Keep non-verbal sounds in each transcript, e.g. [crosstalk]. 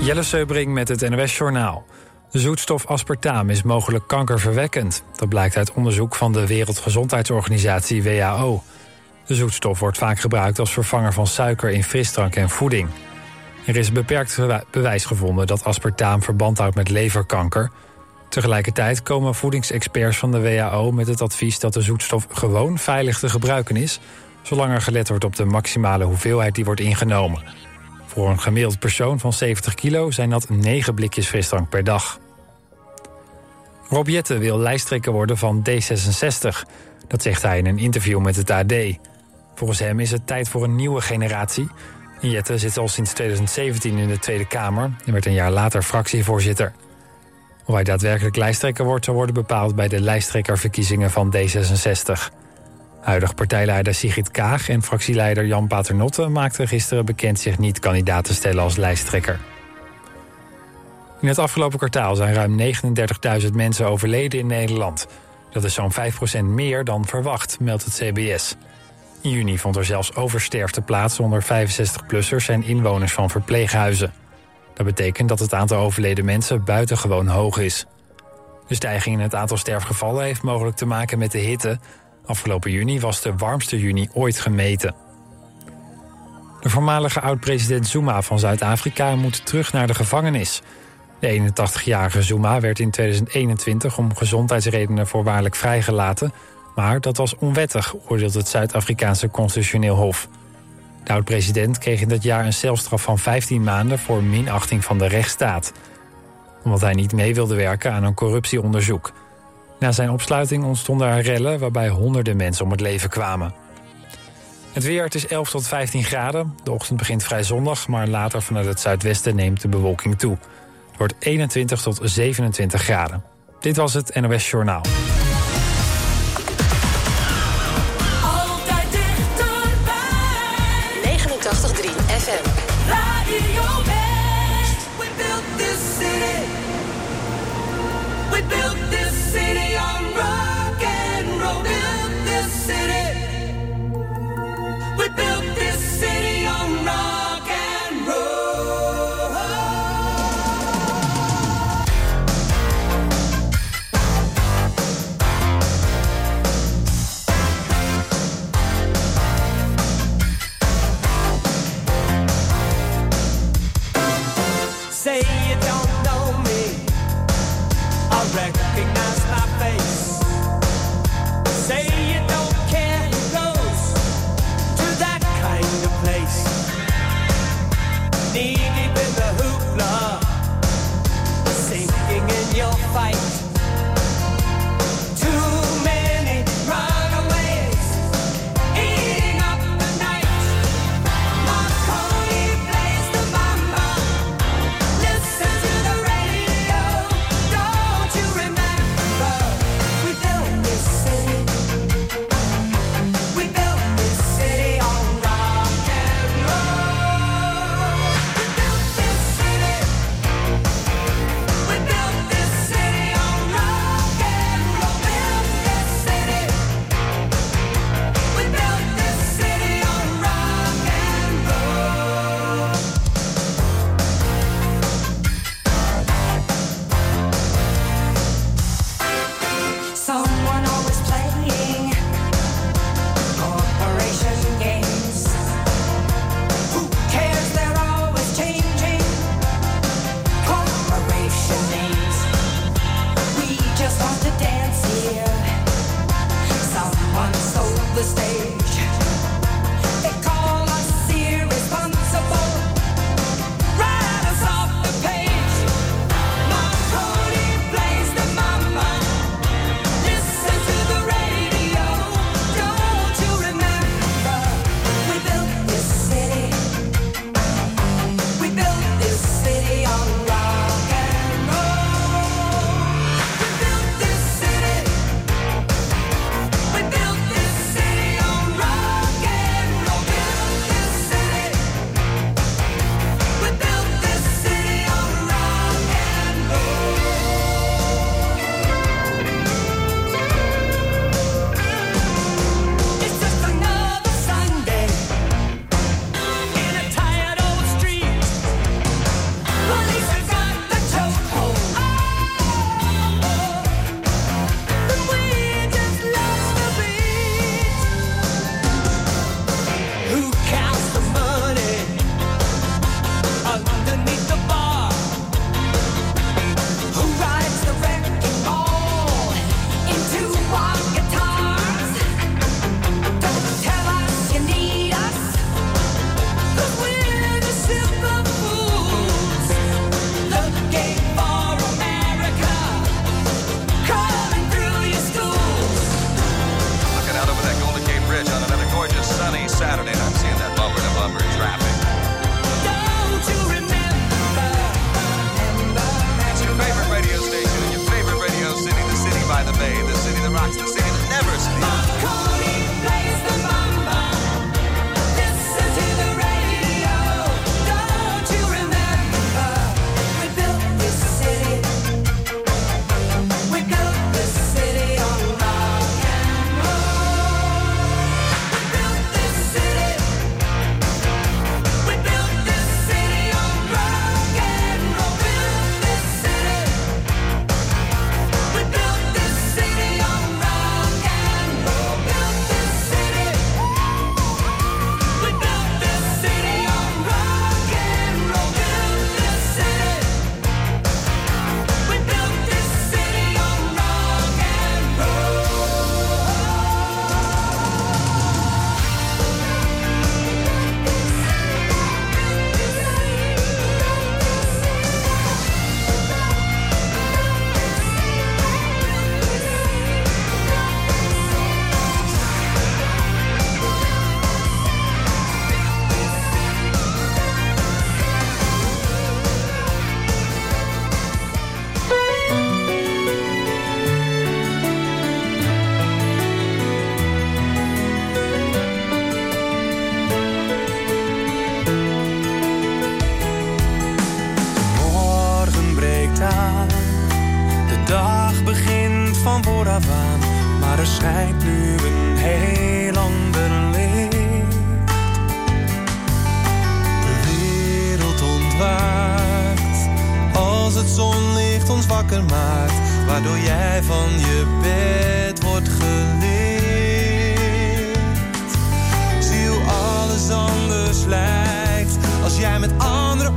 Jelle Seubring met het NOS Journaal. De zoetstof aspartaam is mogelijk kankerverwekkend. Dat blijkt uit onderzoek van de Wereldgezondheidsorganisatie WHO. De zoetstof wordt vaak gebruikt als vervanger van suiker in frisdrank en voeding. Er is beperkt bewijs gevonden dat aspartaam verband houdt met leverkanker. Tegelijkertijd komen voedingsexperts van de WHO met het advies dat de zoetstof gewoon veilig te gebruiken is, zolang er gelet wordt op de maximale hoeveelheid die wordt ingenomen. Voor een gemiddeld persoon van 70 kilo zijn dat 9 blikjes frisdrank per dag. Rob Jette wil lijsttrekker worden van D66. Dat zegt hij in een interview met het AD. Volgens hem is het tijd voor een nieuwe generatie. Jette zit al sinds 2017 in de Tweede Kamer en werd een jaar later fractievoorzitter. Of hij daadwerkelijk lijsttrekker wordt, zal worden bepaald bij de lijsttrekkerverkiezingen van D66. Huidig partijleider Sigrid Kaag en fractieleider Jan Paternotte maakten gisteren bekend zich niet kandidaat te stellen als lijsttrekker. In het afgelopen kwartaal zijn ruim 39.000 mensen overleden in Nederland. Dat is zo'n 5% meer dan verwacht, meldt het CBS. In juni vond er zelfs oversterfte plaats onder 65-plussers en inwoners van verpleeghuizen. Dat betekent dat het aantal overleden mensen buitengewoon hoog is. De stijging in het aantal sterfgevallen heeft mogelijk te maken met de hitte. Afgelopen juni was de warmste juni ooit gemeten. De voormalige oud-president Zuma van Zuid-Afrika moet terug naar de gevangenis. De 81-jarige Zuma werd in 2021 om gezondheidsredenen voorwaardelijk vrijgelaten... maar dat was onwettig, oordeelt het Zuid-Afrikaanse constitutioneel hof. De oud-president kreeg in dat jaar een celstraf van 15 maanden... voor minachting van de rechtsstaat. Omdat hij niet mee wilde werken aan een corruptieonderzoek. Na zijn opsluiting ontstonden er rellen waarbij honderden mensen om het leven kwamen. Het weer, het is 11 tot 15 graden. De ochtend begint vrij zondag, maar later vanuit het zuidwesten neemt de bewolking toe. Het wordt 21 tot 27 graden. Dit was het NOS Journaal. Het zonlicht ons wakker maakt, waardoor jij van je bed wordt gelicht. Zie hoe alles anders lijkt als jij met andere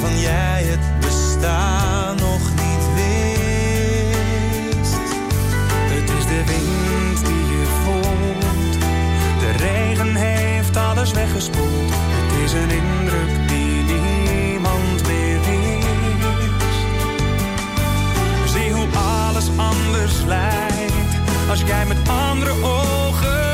waarvan jij het bestaan nog niet wist. Het is de wind die je voelt, de regen heeft alles weggespoeld. Het is een indruk die niemand meer wist. Zie hoe alles anders lijkt als jij met andere ogen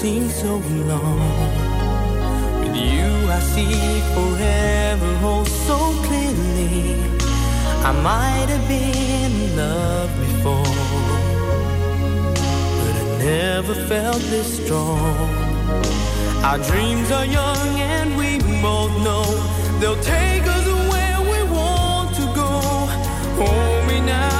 seems so long. With you, I see forever oh so clearly. I might have been in love before, but I never felt this strong. Our dreams are young, and we both know they'll take us where we want to go. Hold me now.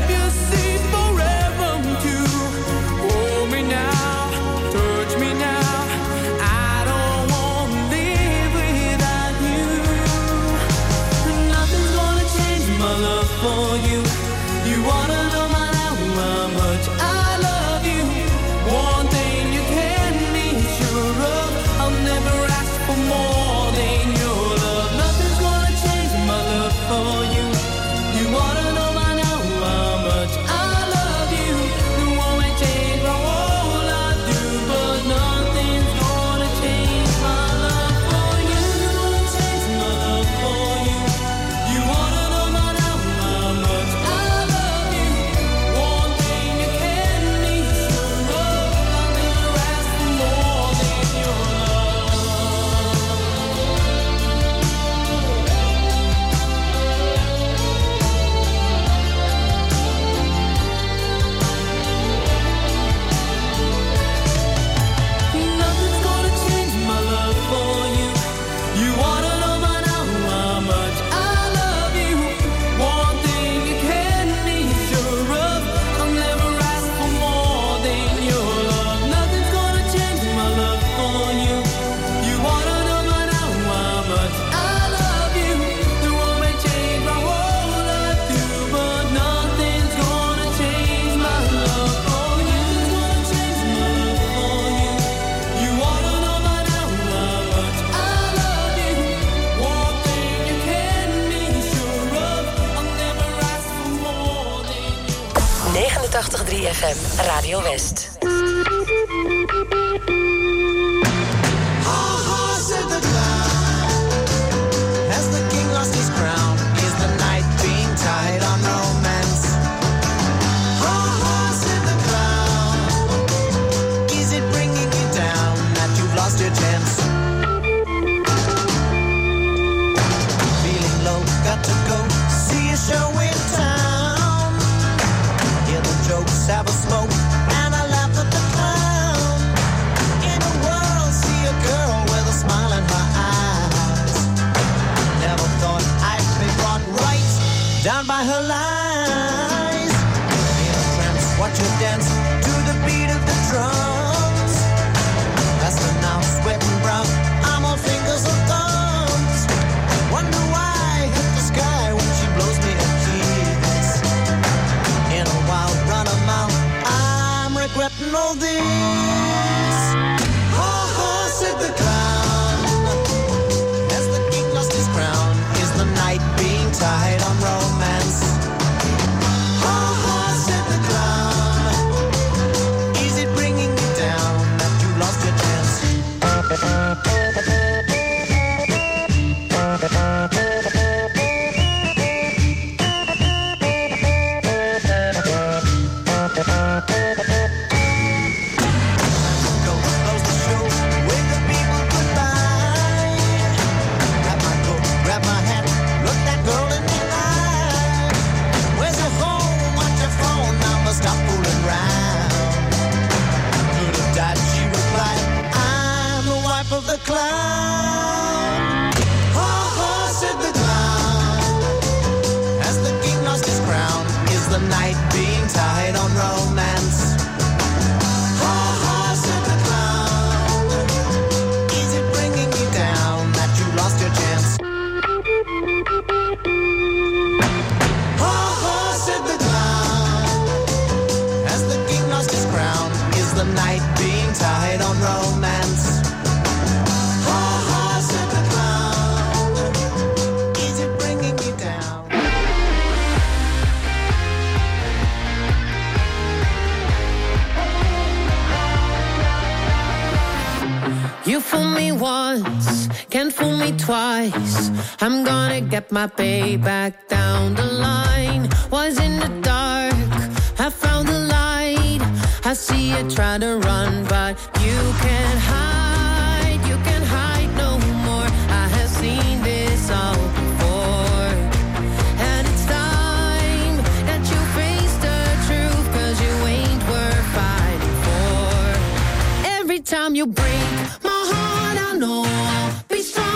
time you break my heart, I know I'll be strong.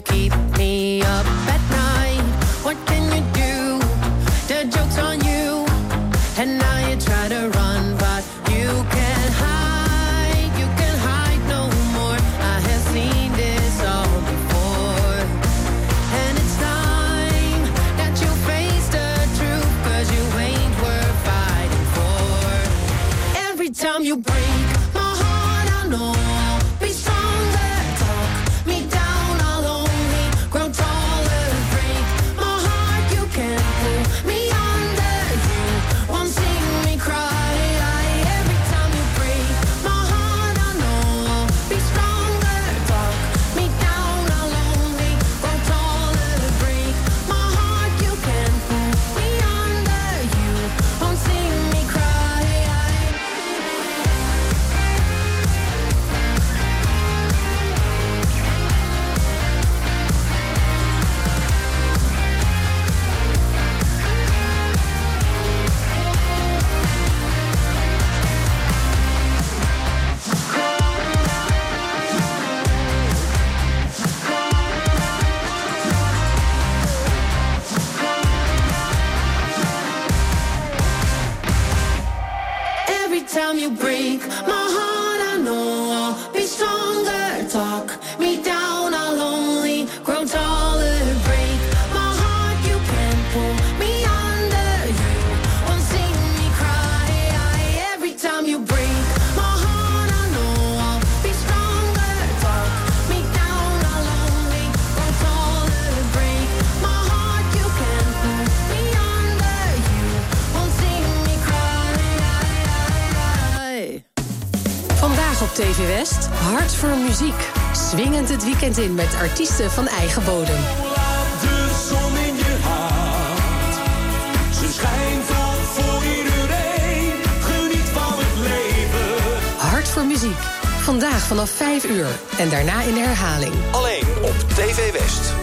keep me up. artiesten van eigen bodem. Hart voor muziek. Vandaag vanaf 5 uur en daarna in herhaling. Alleen op TV West.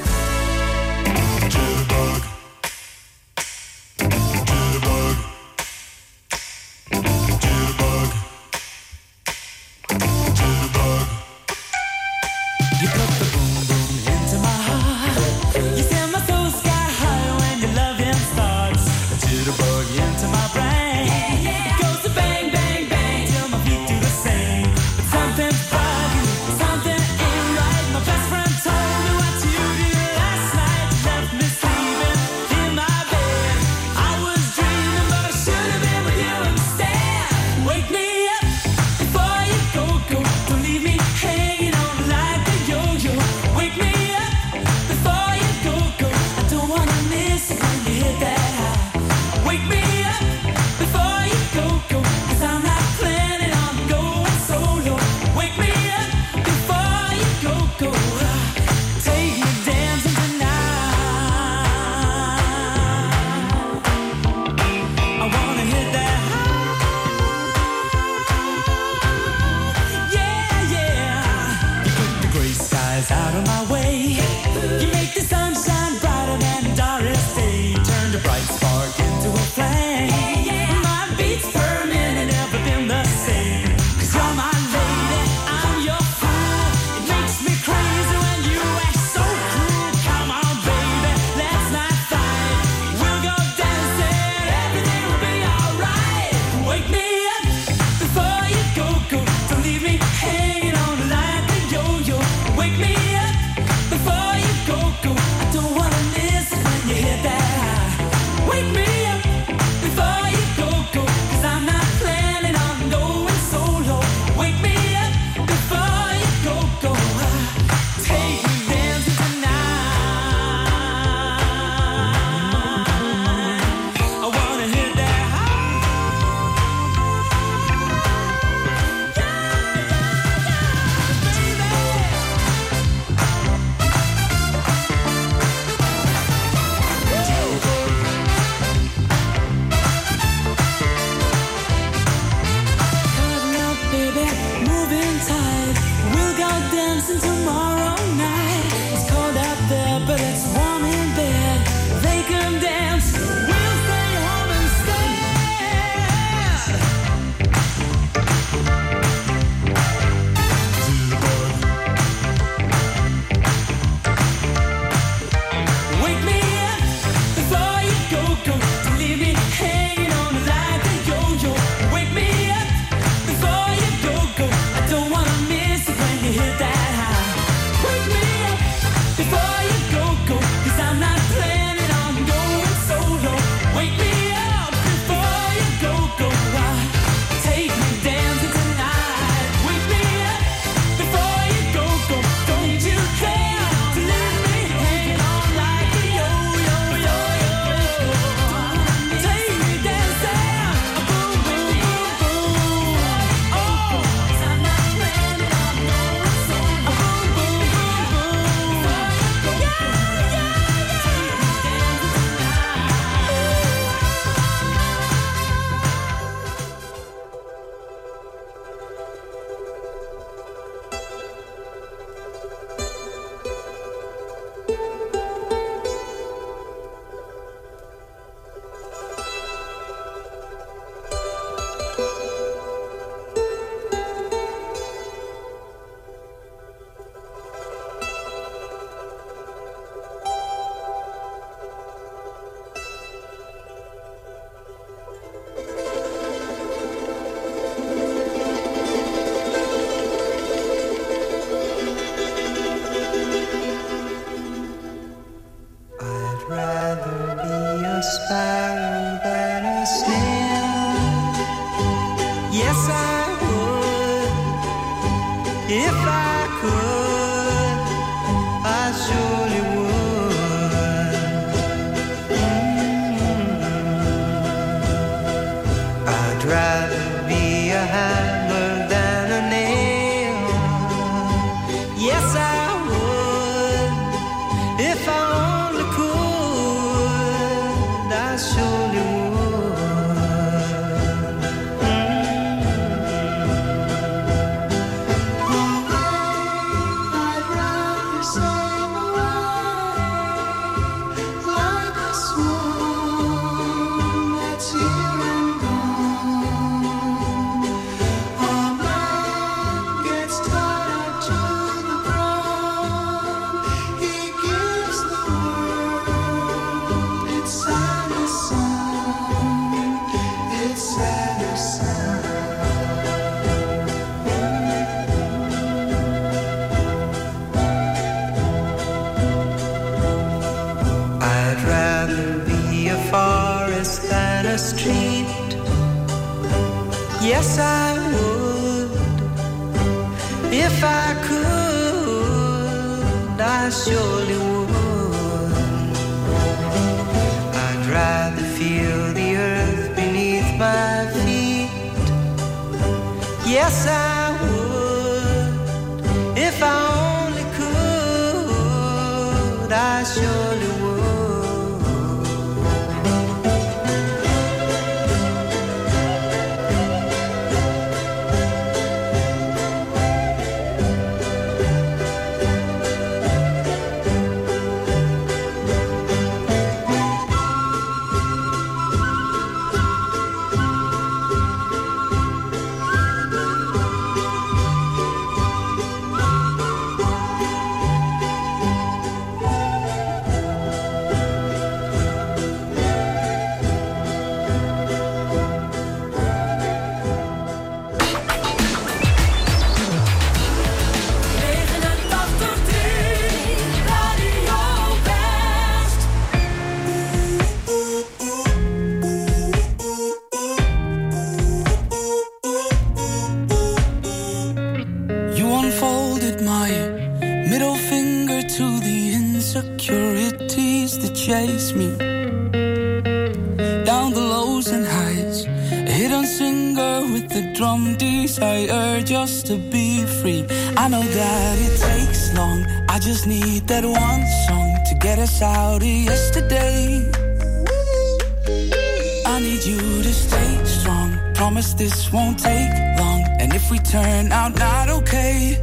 turn out not okay.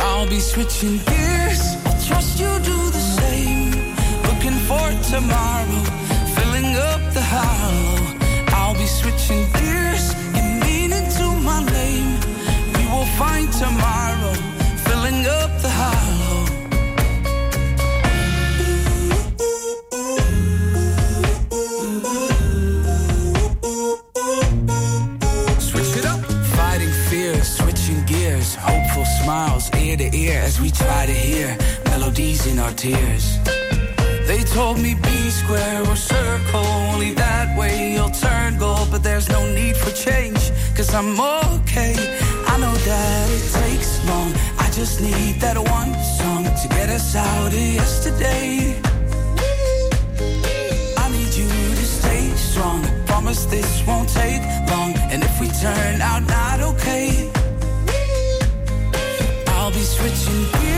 I'll be switching gears. this won't take long. And if we turn out not okay, I'll be switching gears.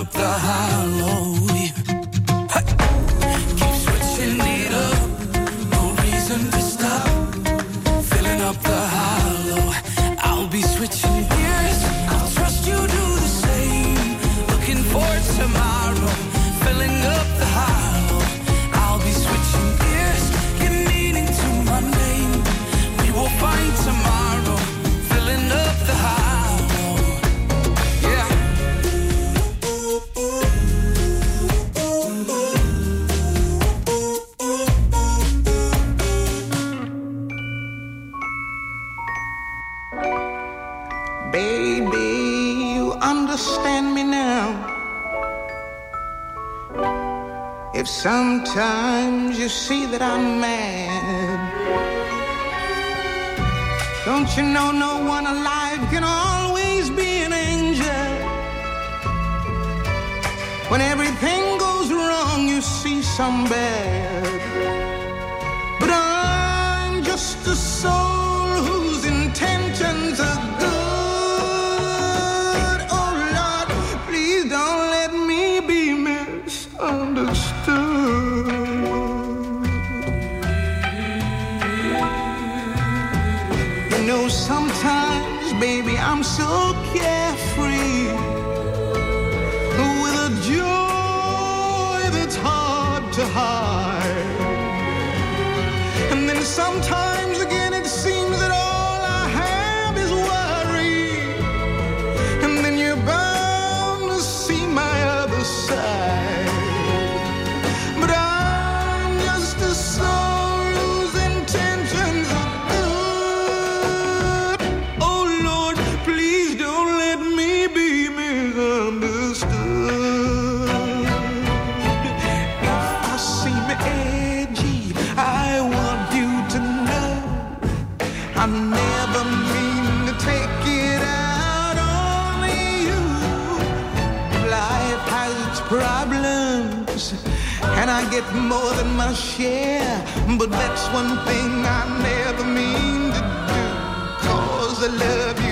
up the hollow. bad. But I'm just a soul whose intentions are good. Oh Lord, please don't let me be misunderstood. You know, sometimes, baby, I'm so. get more than my share. But that's one thing I never mean to do. Cause I love you.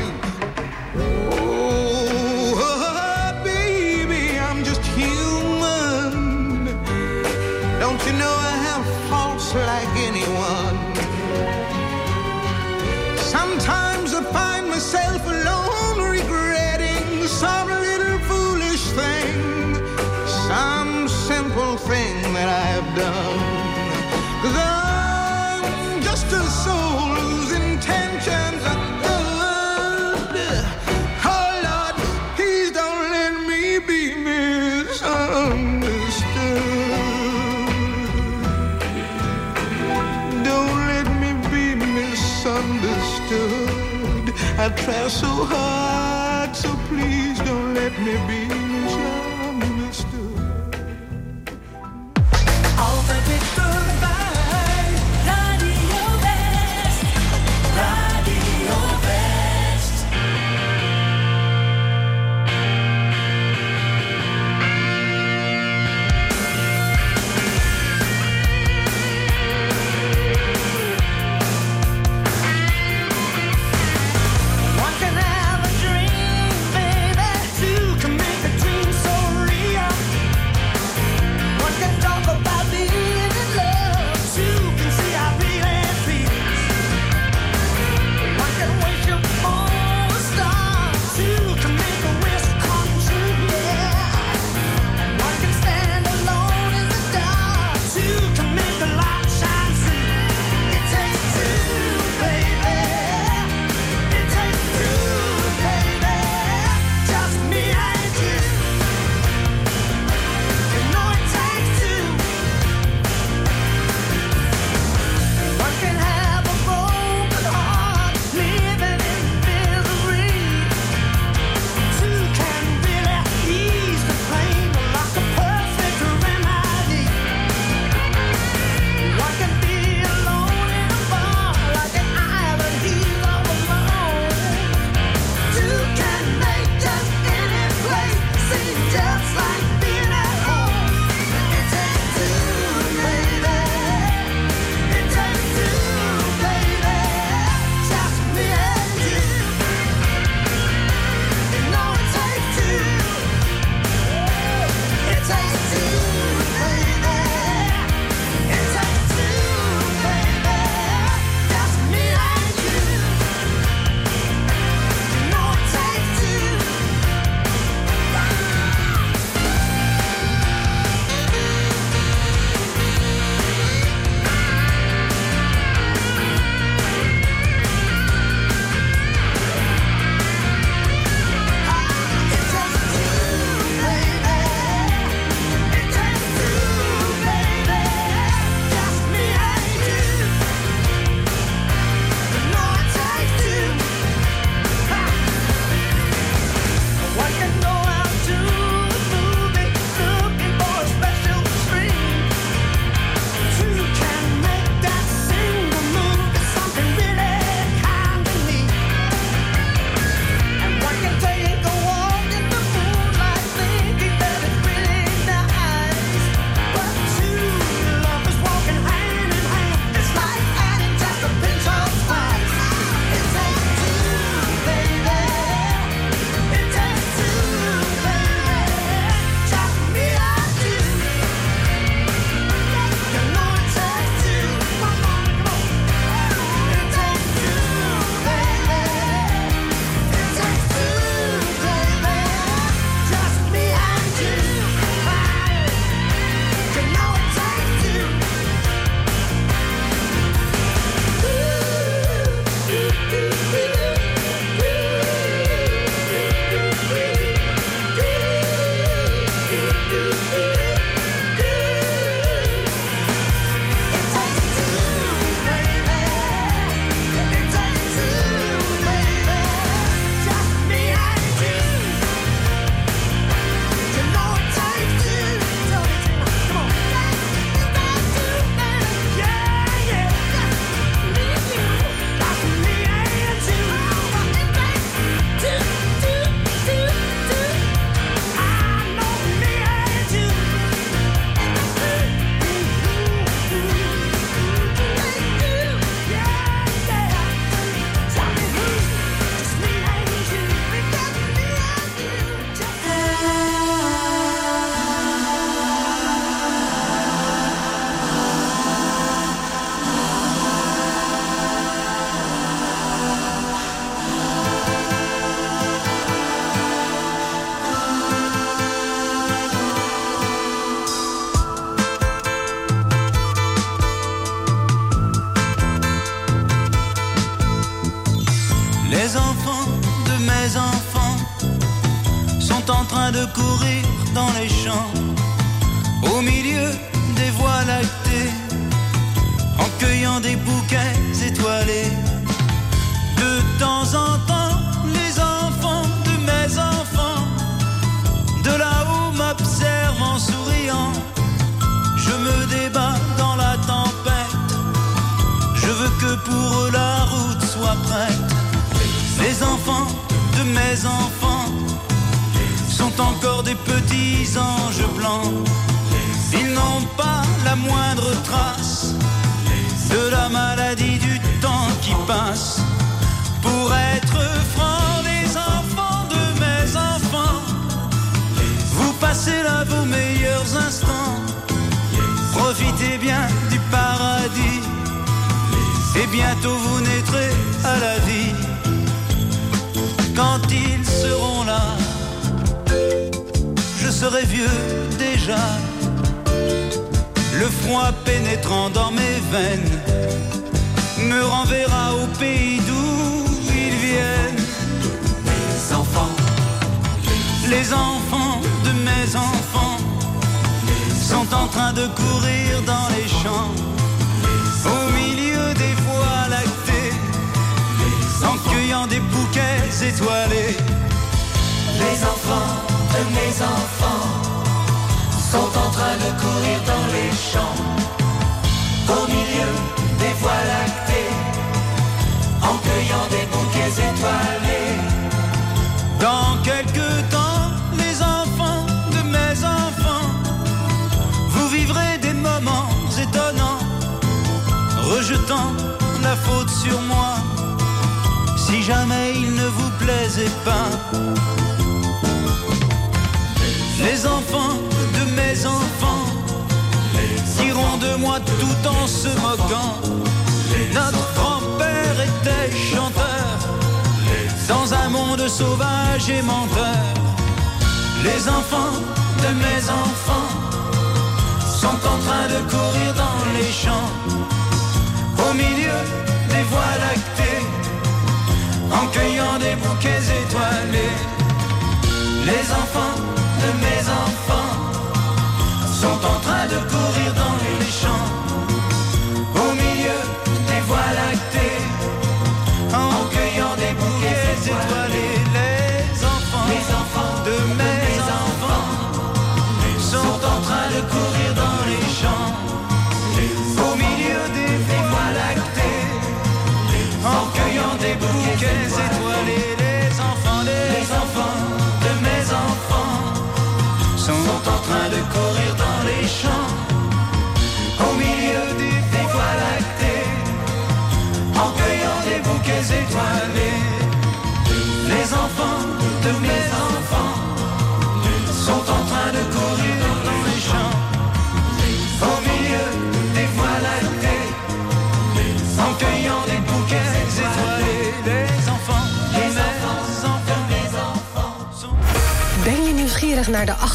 Bientôt vous naîtrez à la vie. Quand ils seront là, je serai vieux déjà. Le froid pénétrant dans mes veines me renverra au pays d'où ils viennent. Les enfants, les enfants de mes enfants sont en train de courir dans les champs, cueillant des bouquets étoilés. Les enfants de mes enfants sont en train de courir dans les champs, au milieu des voies lactées, en cueillant des bouquets étoilés. Dans quelques temps, les enfants de mes enfants, vous vivrez des moments étonnants, rejetant la faute sur moi, jamais il ne vous plaisait pas. Les enfants de mes enfants diront de moi tout en se moquant. Notre grand-père était chanteur dans un monde sauvage et menteur. Les enfants de mes enfants sont en train de courir dans les champs, au milieu des voies lactées, en cueillant des bouquets étoilés. Les enfants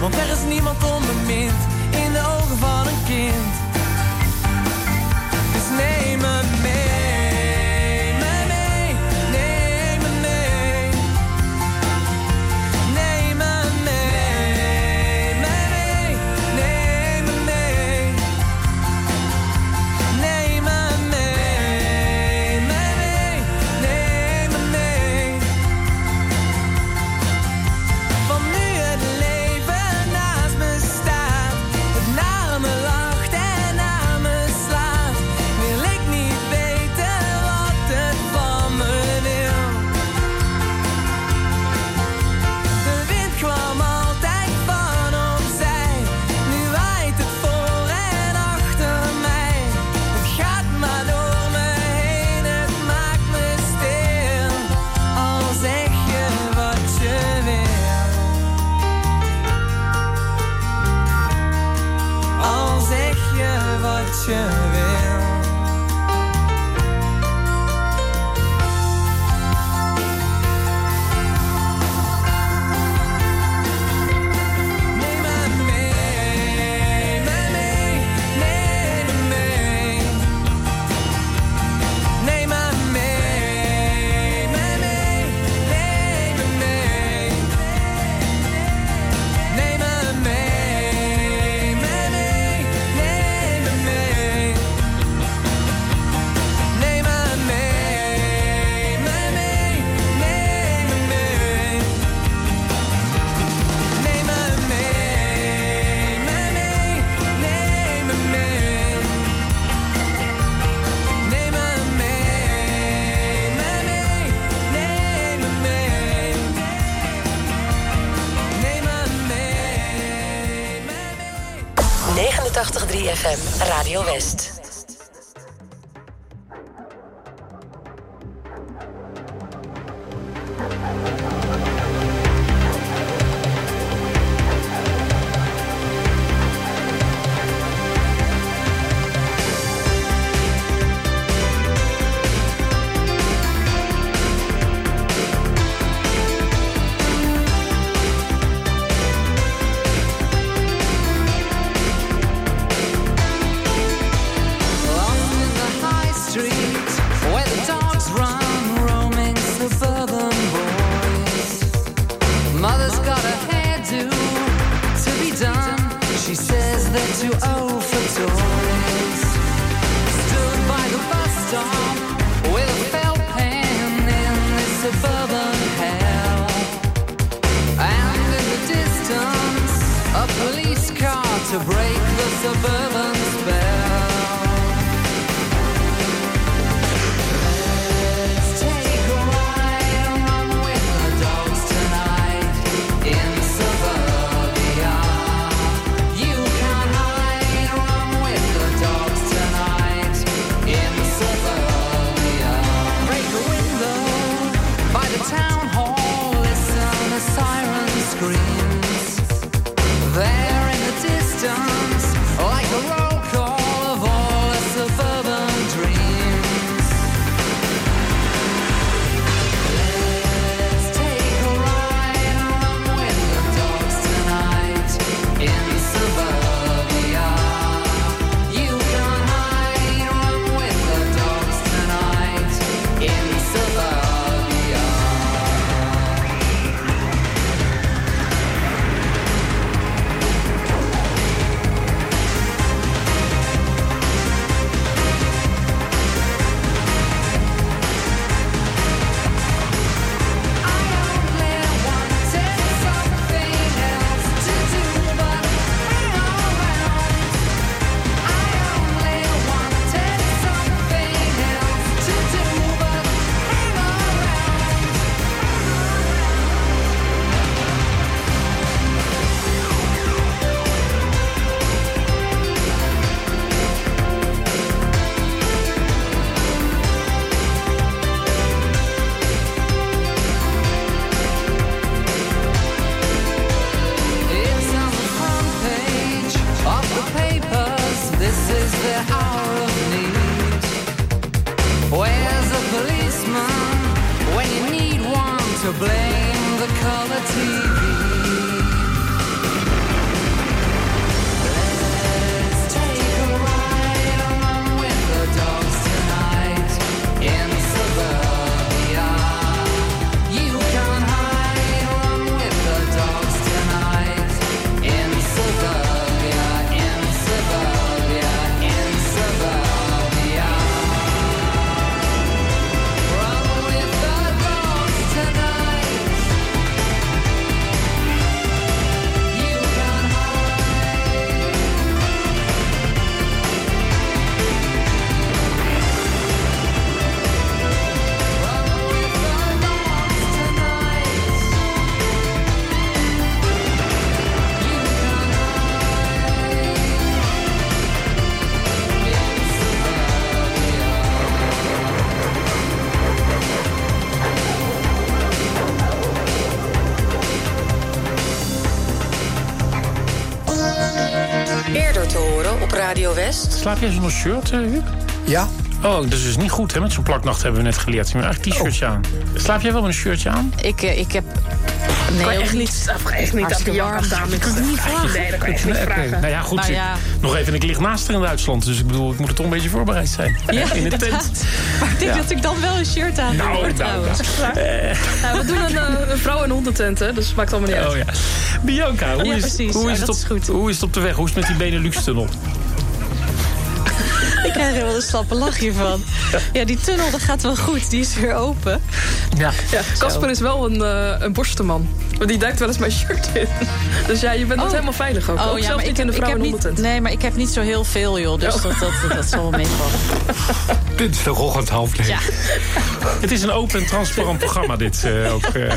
Want er is niemand onbemind in de ogen van een kind. 883 FM Radio West. Slaap jij zonder shirt, uh, Huub? Ja. Oh, dat is dus niet goed, hè? Met zo'n plaknacht hebben we net geleerd. Je moet eigenlijk t-shirtje aan. Slaap jij wel met een shirtje aan? Ik, eh, ik heb... Nee, Kan je echt niet, echt niet aan. Dame Ik kan het niet vragen. Nee, dat kan je echt niet vragen. Nou ja, goed. Nou ik-. Nog even, ik lig naast er in Duitsland. Dus ik bedoel, ik moet er toch een beetje voorbereid zijn. Ja, [laughs] in de tent. Maar ik denk Ja. dat ik dan wel een shirt aan Nou, doe, hoor, nou, trouwens. Ja, we doen een, eh, een vrouw- en hondentent, hè, dus het maakt allemaal niet uit. Oh ja. Bianca, hoe, is, hoe, Ja, is het dat op, is hoe is het op de weg? Hoe is het met die Benelux-tunnel? Ik er wel een slappe lach hiervan. [laughs] Ja, die tunnel dat gaat wel goed. Die is weer open. Ja. Ja, Casper is wel een, eh een borstenman. Want die duikt wel eens mijn shirt in. [laughs] Dus ja, je bent niet helemaal veilig ook. ook zelfs Oh. maar niet in de ik vrouw- en heb niet. Nee, maar ik heb niet zo heel veel, joh. Dus Oh. dat, dat, dat zal wel meevallen. [laughs] Dinsdagochtend half negen. Ja. [laughs] Het is een open en transparant programma, dit eh, ook. eh.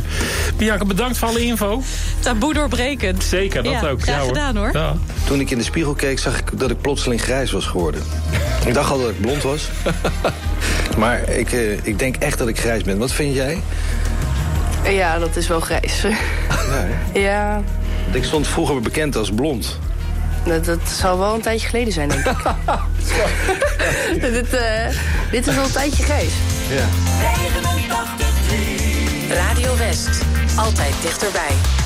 Bianca, bedankt voor alle info. Taboe doorbrekend. Zeker, dat Ja, ook. graag ja, hoor. gedaan, hoor. Ja. Toen ik in de spiegel keek, zag ik dat ik plotseling grijs was geworden. Ik dacht al dat ik blond was. [laughs] Maar ik, eh, ik denk echt dat ik grijs ben. Wat vind jij? Ja, dat is wel grijs. Ja, ik stond vroeger bekend als blond. Dat, dat zal wel een tijdje geleden zijn, denk ik. [laughs] dit, eh, dit is wel een tijdje grijs. Ja. Radio West. Altijd dichterbij.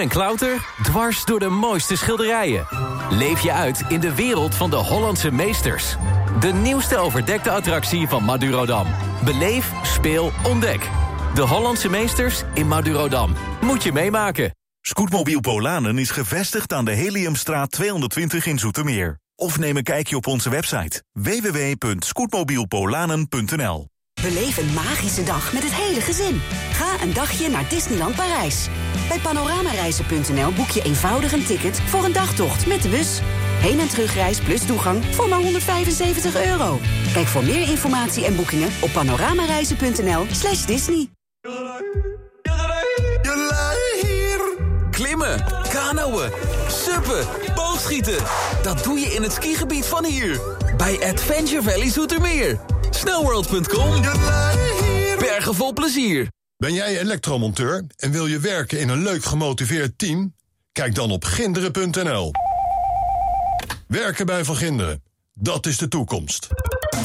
En klauter, dwars door de mooiste schilderijen. Leef je uit in de wereld van de Hollandse meesters. De nieuwste overdekte attractie van Madurodam. Beleef, speel, ontdek. De Hollandse meesters in Madurodam. Moet je meemaken. Scootmobiel Polanen is gevestigd aan de Heliumstraat 220 in Zoetermeer. Of neem een kijkje op onze website www.scootmobielpolanen.nl Beleef een magische dag met het hele gezin. Ga een dagje naar Disneyland Parijs. Bij panoramareizen.nl boek je eenvoudig een ticket voor een dagtocht met de bus. Heen- en terugreis plus toegang voor maar 175 euro. Kijk voor meer informatie en boekingen op panoramareizen.nl slash Disney. Klimmen, kanoën, suppen, boogschieten. Dat doe je in het skigebied van hier. Bij Adventure Valley Zoetermeer. Snowworld.com. Bergen vol plezier. Ben jij elektromonteur en wil je werken in een leuk gemotiveerd team? Kijk dan op ginderen.nl. Werken bij Van Ginderen, dat is de toekomst.